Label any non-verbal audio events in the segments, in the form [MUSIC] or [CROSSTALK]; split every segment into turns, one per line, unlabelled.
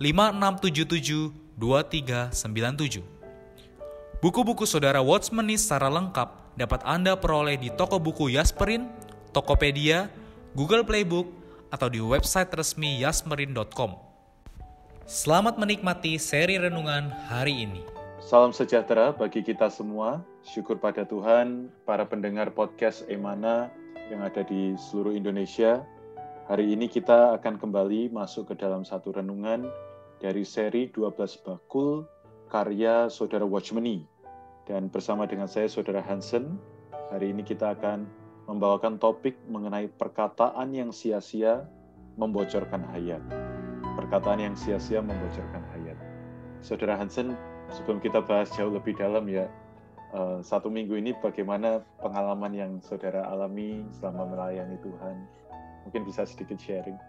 5677 2397. Buku-buku saudara Watchmeni secara lengkap dapat Anda peroleh di toko buku Yasmerin, Tokopedia, Google Playbook, atau di website resmi yasmerin.com. Selamat menikmati seri renungan hari ini.
Salam sejahtera bagi kita semua. Syukur pada Tuhan, para pendengar podcast Emana yang ada di seluruh Indonesia. Hari ini kita akan kembali masuk ke dalam satu renungan dari seri 12 bakul karya Saudara Watchmeni. Dan bersama dengan saya Saudara Hansen, hari ini kita akan membawakan topik mengenai perkataan yang sia-sia membocorkan hayat. Perkataan yang sia-sia membocorkan hayat. Saudara Hansen, sebelum kita bahas jauh lebih dalam ya, eh, satu minggu ini bagaimana pengalaman yang saudara alami selama melayani Tuhan? Mungkin bisa sedikit sharing.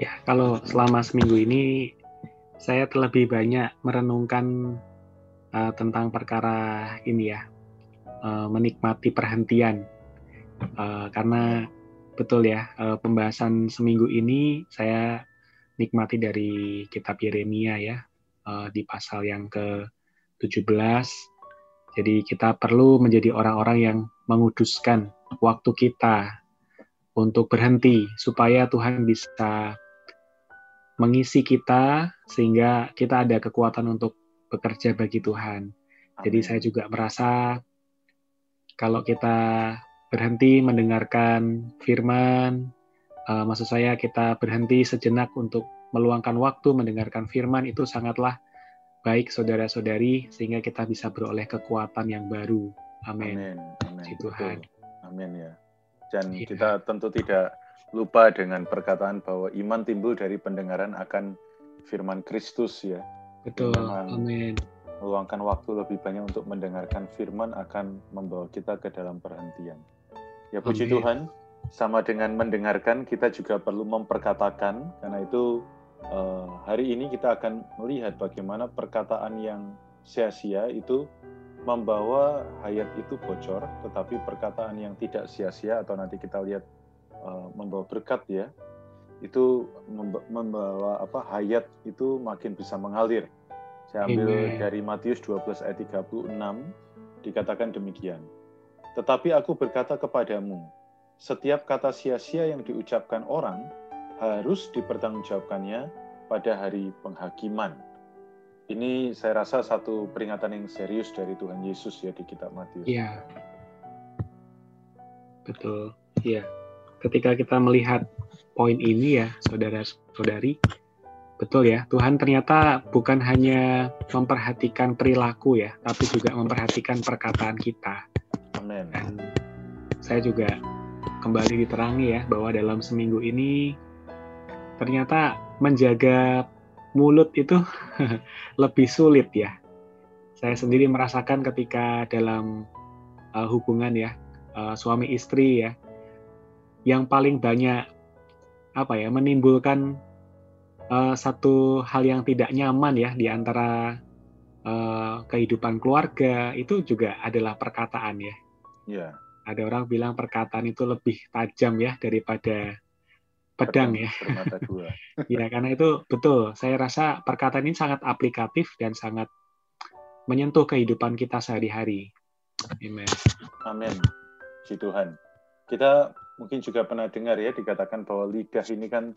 Ya, kalau selama seminggu ini saya lebih banyak merenungkan uh, tentang perkara ini ya, uh, menikmati perhentian. Uh, karena betul ya, uh, pembahasan seminggu ini saya nikmati dari kitab Yeremia ya, uh, di pasal yang ke-17. Jadi kita perlu menjadi orang-orang yang menguduskan waktu kita untuk berhenti supaya Tuhan bisa mengisi kita sehingga kita ada kekuatan untuk bekerja bagi Tuhan. Jadi saya juga merasa kalau kita berhenti mendengarkan firman, uh, maksud saya kita berhenti sejenak untuk meluangkan waktu mendengarkan firman itu sangatlah baik saudara-saudari sehingga kita bisa beroleh kekuatan yang baru. Amin.
Amin. Tuhan. Amin ya. Dan ya. kita tentu tidak lupa dengan perkataan bahwa iman timbul dari pendengaran akan firman Kristus ya.
Betul. Amin.
Meluangkan waktu lebih banyak untuk mendengarkan firman akan membawa kita ke dalam perhentian. Ya puji Amin. Tuhan, sama dengan mendengarkan kita juga perlu memperkatakan karena itu uh, hari ini kita akan melihat bagaimana perkataan yang sia-sia itu membawa hayat itu bocor, tetapi perkataan yang tidak sia-sia atau nanti kita lihat Eh, membawa berkat ya itu membawa apa hayat itu makin bisa mengalir. Saya ambil Amen. dari Matius 12 ayat 36 dikatakan demikian. Tetapi aku berkata kepadamu, setiap kata sia-sia yang diucapkan orang harus dipertanggungjawabkannya pada hari penghakiman. Ini saya rasa satu peringatan yang serius dari Tuhan Yesus ya di kitab Matius.
Iya. Betul. Iya ketika kita melihat poin ini ya, saudara-saudari, betul ya, Tuhan ternyata bukan hanya memperhatikan perilaku ya, tapi juga memperhatikan perkataan kita.
Amin.
Dan saya juga kembali diterangi ya bahwa dalam seminggu ini ternyata menjaga mulut itu [LAUGHS] lebih sulit ya. Saya sendiri merasakan ketika dalam uh, hubungan ya uh, suami istri ya yang paling banyak apa ya menimbulkan uh, satu hal yang tidak nyaman ya di antara uh, kehidupan keluarga itu juga adalah perkataan ya.
Iya.
Ada orang bilang perkataan itu lebih tajam ya daripada pedang ya. [LAUGHS] Iya karena itu betul. Saya rasa perkataan ini sangat aplikatif dan sangat menyentuh kehidupan kita sehari-hari.
Amin. Amin. Si Tuhan. Kita mungkin juga pernah dengar ya dikatakan bahwa lidah ini kan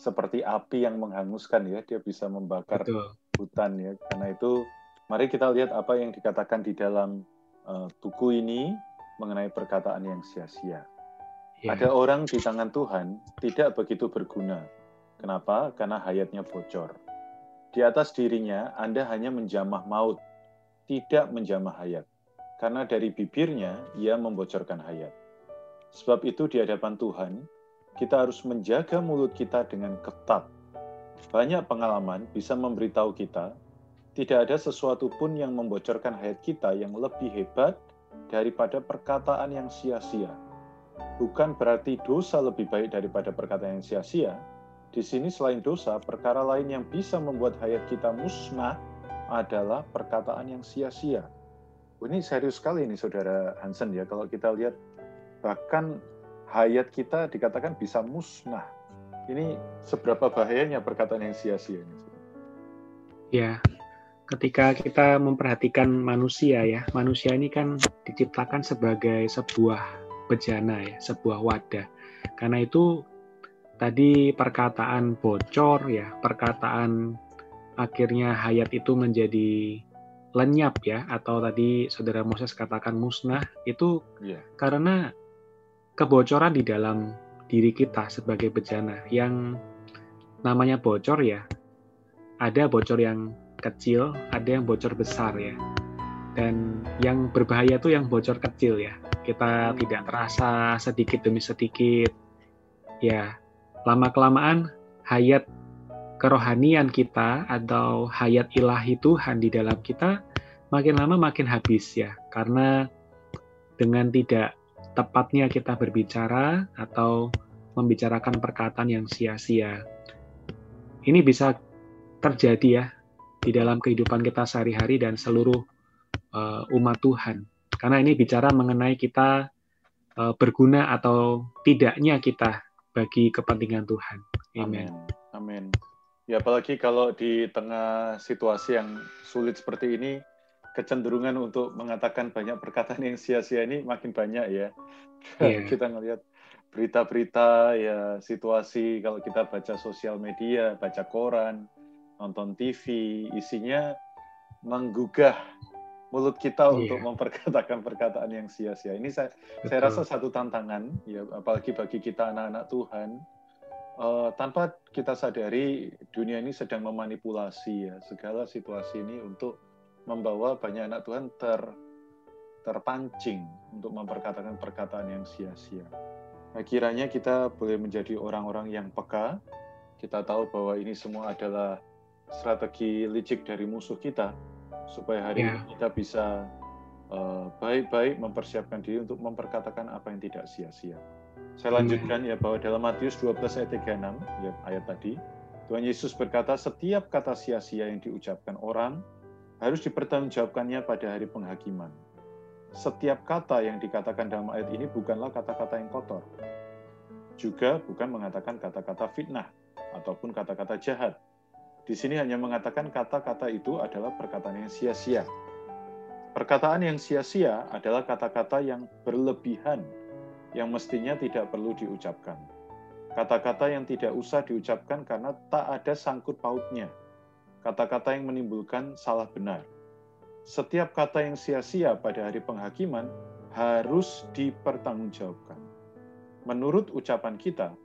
seperti api yang menghanguskan ya, dia bisa membakar
Betul.
hutan ya. Karena itu mari kita lihat apa yang dikatakan di dalam uh, buku ini mengenai perkataan yang sia-sia. Ya. Ada orang di tangan Tuhan tidak begitu berguna. Kenapa? Karena hayatnya bocor. Di atas dirinya Anda hanya menjamah maut, tidak menjamah hayat. Karena dari bibirnya ia membocorkan hayat. Sebab itu di hadapan Tuhan, kita harus menjaga mulut kita dengan ketat. Banyak pengalaman bisa memberitahu kita, tidak ada sesuatu pun yang membocorkan hayat kita yang lebih hebat daripada perkataan yang sia-sia. Bukan berarti dosa lebih baik daripada perkataan yang sia-sia. Di sini selain dosa, perkara lain yang bisa membuat hayat kita musnah adalah perkataan yang sia-sia. Ini serius sekali ini saudara Hansen ya, kalau kita lihat bahkan hayat kita dikatakan bisa musnah. Ini seberapa bahayanya perkataan yang sia-sia ini.
Ya, ketika kita memperhatikan manusia ya, manusia ini kan diciptakan sebagai sebuah bejana ya, sebuah wadah. Karena itu tadi perkataan bocor ya, perkataan akhirnya hayat itu menjadi lenyap ya, atau tadi saudara Moses katakan musnah itu yeah. karena kebocoran di dalam diri kita sebagai bejana yang namanya bocor ya ada bocor yang kecil ada yang bocor besar ya. Dan yang berbahaya tuh yang bocor kecil ya. Kita tidak terasa sedikit demi sedikit. Ya lama kelamaan hayat kerohanian kita atau hayat ilahi Tuhan di dalam kita makin lama makin habis ya. Karena dengan tidak tepatnya kita berbicara atau membicarakan perkataan yang sia-sia. Ini bisa terjadi ya di dalam kehidupan kita sehari-hari dan seluruh uh, umat Tuhan. Karena ini bicara mengenai kita uh, berguna atau tidaknya kita bagi kepentingan Tuhan.
Amin. Amin. Ya apalagi kalau di tengah situasi yang sulit seperti ini, kecenderungan untuk mengatakan banyak perkataan yang sia-sia ini makin banyak ya. Yeah. [LAUGHS] kita ngelihat berita-berita ya situasi kalau kita baca sosial media, baca koran, nonton TV, isinya menggugah mulut kita yeah. untuk memperkatakan perkataan yang sia-sia. Ini saya saya rasa satu tantangan ya apalagi bagi kita anak-anak Tuhan. Uh, tanpa kita sadari dunia ini sedang memanipulasi ya segala situasi ini untuk membawa banyak anak Tuhan ter terpancing untuk memperkatakan perkataan yang sia-sia. Nah, kiranya kita boleh menjadi orang-orang yang peka. Kita tahu bahwa ini semua adalah strategi licik dari musuh kita, supaya hari yeah. ini kita bisa eh, baik-baik uh, mempersiapkan diri untuk memperkatakan apa yang tidak sia-sia. Saya lanjutkan ya bahwa dalam Matius 12 ayat 36 ya ayat tadi Tuhan Yesus berkata setiap kata sia-sia yang diucapkan orang harus dipertanggungjawabkannya pada hari penghakiman. Setiap kata yang dikatakan dalam ayat ini bukanlah kata-kata yang kotor. Juga bukan mengatakan kata-kata fitnah ataupun kata-kata jahat. Di sini hanya mengatakan kata-kata itu adalah perkataan yang sia-sia. Perkataan yang sia-sia adalah kata-kata yang berlebihan, yang mestinya tidak perlu diucapkan. Kata-kata yang tidak usah diucapkan karena tak ada sangkut pautnya kata-kata yang menimbulkan salah benar. Setiap kata yang sia-sia pada hari penghakiman harus dipertanggungjawabkan. Menurut ucapan kita,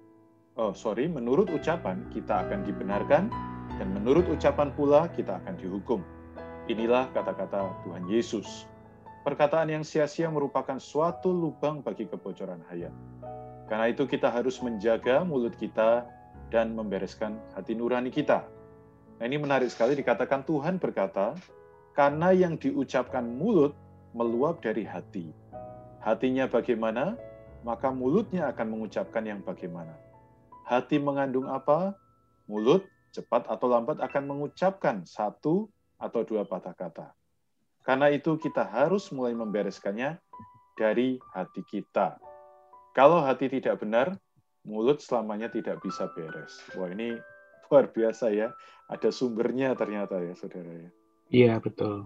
oh sorry, menurut ucapan kita akan dibenarkan, dan menurut ucapan pula kita akan dihukum. Inilah kata-kata Tuhan Yesus. Perkataan yang sia-sia merupakan suatu lubang bagi kebocoran hayat. Karena itu kita harus menjaga mulut kita dan membereskan hati nurani kita Nah ini menarik sekali dikatakan Tuhan berkata, karena yang diucapkan mulut meluap dari hati. Hatinya bagaimana, maka mulutnya akan mengucapkan yang bagaimana. Hati mengandung apa? Mulut cepat atau lambat akan mengucapkan satu atau dua patah kata. Karena itu kita harus mulai membereskannya dari hati kita. Kalau hati tidak benar, mulut selamanya tidak bisa beres. Wah ini luar biasa ya. Ada sumbernya ternyata ya, saudara ya.
Iya betul.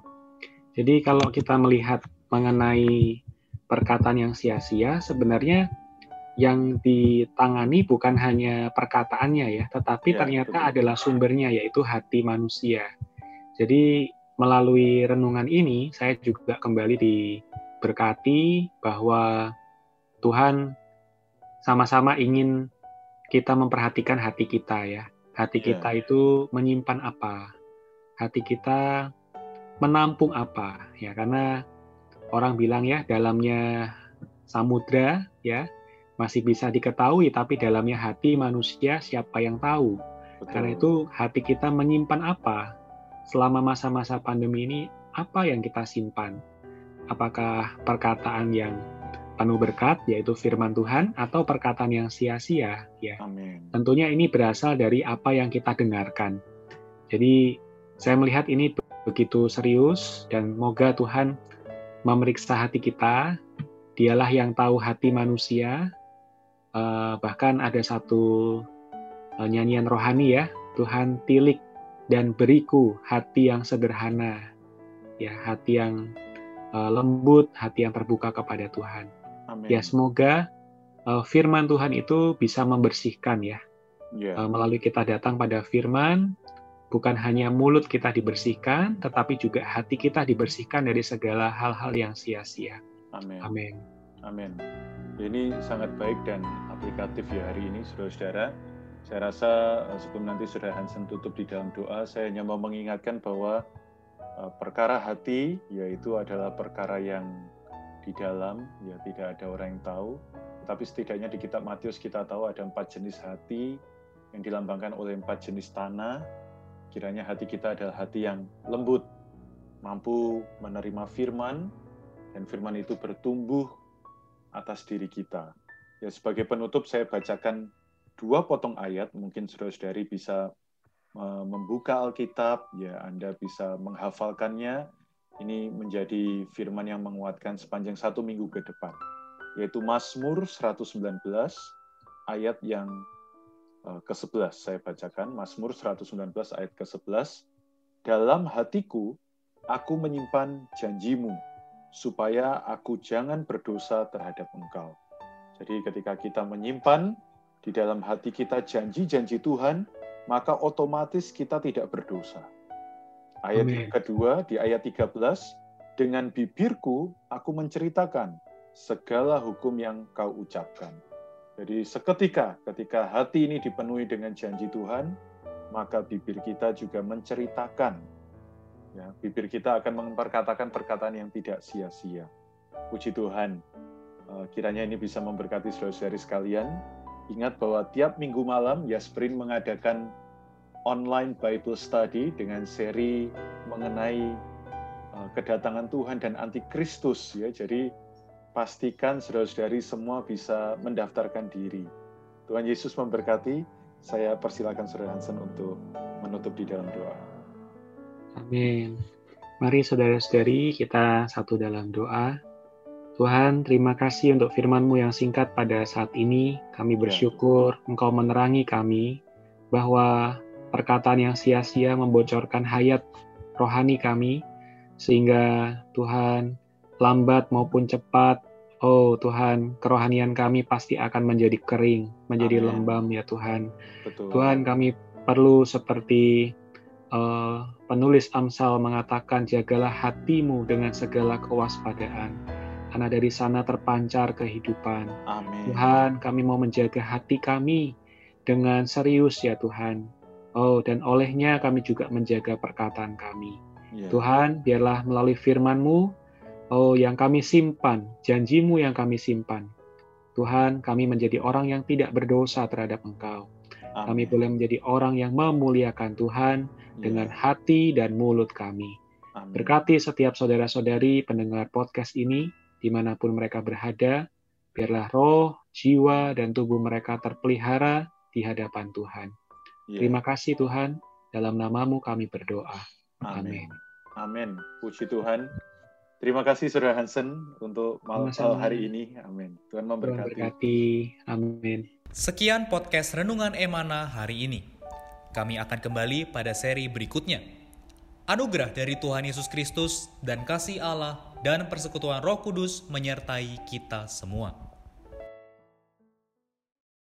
Jadi kalau kita melihat mengenai perkataan yang sia-sia, sebenarnya yang ditangani bukan hanya perkataannya ya, tetapi ya, ternyata betul. adalah sumbernya yaitu hati manusia. Jadi melalui renungan ini saya juga kembali diberkati bahwa Tuhan sama-sama ingin kita memperhatikan hati kita ya. Hati ya. kita itu menyimpan apa? Hati kita menampung apa? Ya, karena orang bilang ya dalamnya samudra ya masih bisa diketahui, tapi dalamnya hati manusia siapa yang tahu. Betul. Karena itu hati kita menyimpan apa selama masa-masa pandemi ini, apa yang kita simpan? Apakah perkataan yang penuh berkat, yaitu firman Tuhan, atau perkataan yang sia-sia? Ya, Amin. tentunya ini berasal dari apa yang kita dengarkan. Jadi saya melihat ini begitu serius dan moga Tuhan memeriksa hati kita. Dialah yang tahu hati manusia, uh, bahkan ada satu uh, nyanyian rohani ya Tuhan tilik dan beriku hati yang sederhana ya hati yang uh, lembut hati yang terbuka kepada Tuhan Amin. ya semoga uh, firman Tuhan itu bisa membersihkan ya yeah. Ya. uh, melalui kita datang pada firman bukan hanya mulut kita dibersihkan tetapi juga hati kita dibersihkan dari segala hal-hal yang sia-sia
Amin. Amin. Amin. Ini sangat baik dan aplikatif ya hari ini, saudara-saudara. Saya rasa eh, sebelum nanti saudara Hansen tutup di dalam doa, saya hanya mau mengingatkan bahwa eh, perkara hati yaitu adalah perkara yang di dalam, ya tidak ada orang yang tahu. Tapi setidaknya di kitab Matius kita tahu ada empat jenis hati yang dilambangkan oleh empat jenis tanah. Kiranya hati kita adalah hati yang lembut, mampu menerima firman, dan firman itu bertumbuh atas diri kita. Ya, sebagai penutup saya bacakan dua potong ayat, mungkin saudara-saudari bisa membuka Alkitab, ya Anda bisa menghafalkannya. Ini menjadi firman yang menguatkan sepanjang satu minggu ke depan, yaitu Mazmur 119 ayat yang eh, ke-11 saya bacakan Mazmur 119 ayat ke-11 dalam hatiku aku menyimpan janjimu supaya aku jangan berdosa terhadap engkau. Jadi ketika kita menyimpan di dalam hati kita janji-janji Tuhan, maka otomatis kita tidak berdosa. Ayat Amin. kedua di ayat 13, dengan bibirku aku menceritakan segala hukum yang kau ucapkan. Jadi seketika ketika hati ini dipenuhi dengan janji Tuhan, maka bibir kita juga menceritakan Ya, bibir kita akan memperkatakan perkataan yang tidak sia-sia. Puji Tuhan, eh, kiranya ini bisa memberkati saudara-saudari sekalian. Ingat bahwa tiap minggu malam Yasprin mengadakan online Bible Study dengan seri mengenai eh, kedatangan Tuhan dan antikristus ya. Jadi pastikan saudara-saudari semua bisa mendaftarkan diri. Tuhan Yesus memberkati. Saya persilakan Saudara Hansen untuk menutup di dalam doa.
Amin. Mari saudara-saudari kita satu dalam doa. Tuhan, terima kasih untuk firman-Mu yang singkat pada saat ini. Kami ya. bersyukur Engkau menerangi kami bahwa perkataan yang sia-sia membocorkan hayat rohani kami, sehingga Tuhan lambat maupun cepat, oh Tuhan, kerohanian kami pasti akan menjadi kering, menjadi Amin. lembam ya Tuhan. Betul. Tuhan, kami perlu seperti uh, penulis Amsal mengatakan, "Jagalah hatimu dengan segala kewaspadaan, karena dari sana terpancar kehidupan." Amin. Tuhan, kami mau menjaga hati kami dengan serius ya Tuhan. Oh, dan olehnya kami juga menjaga perkataan kami. Yeah. Tuhan, biarlah melalui firman-Mu, oh yang kami simpan, janjimu yang kami simpan. Tuhan, kami menjadi orang yang tidak berdosa terhadap Engkau. Amin. Kami boleh menjadi orang yang memuliakan Tuhan yeah. dengan hati dan mulut kami. Amin. Berkati setiap saudara-saudari pendengar podcast ini, di mana pun mereka berada, biarlah roh, jiwa, dan tubuh mereka terpelihara di hadapan Tuhan. Yeah. Terima kasih Tuhan, dalam namamu kami berdoa.
Amin. Amin. Puji Tuhan. Terima kasih Saudara Hansen untuk malam hari ini. Amin. Tuhan memberkati. Tuhan memberkati.
Amin.
Sekian podcast Renungan Emana hari ini. Kami akan kembali pada seri berikutnya. Anugerah dari Tuhan Yesus Kristus dan kasih Allah dan persekutuan Roh Kudus menyertai kita semua.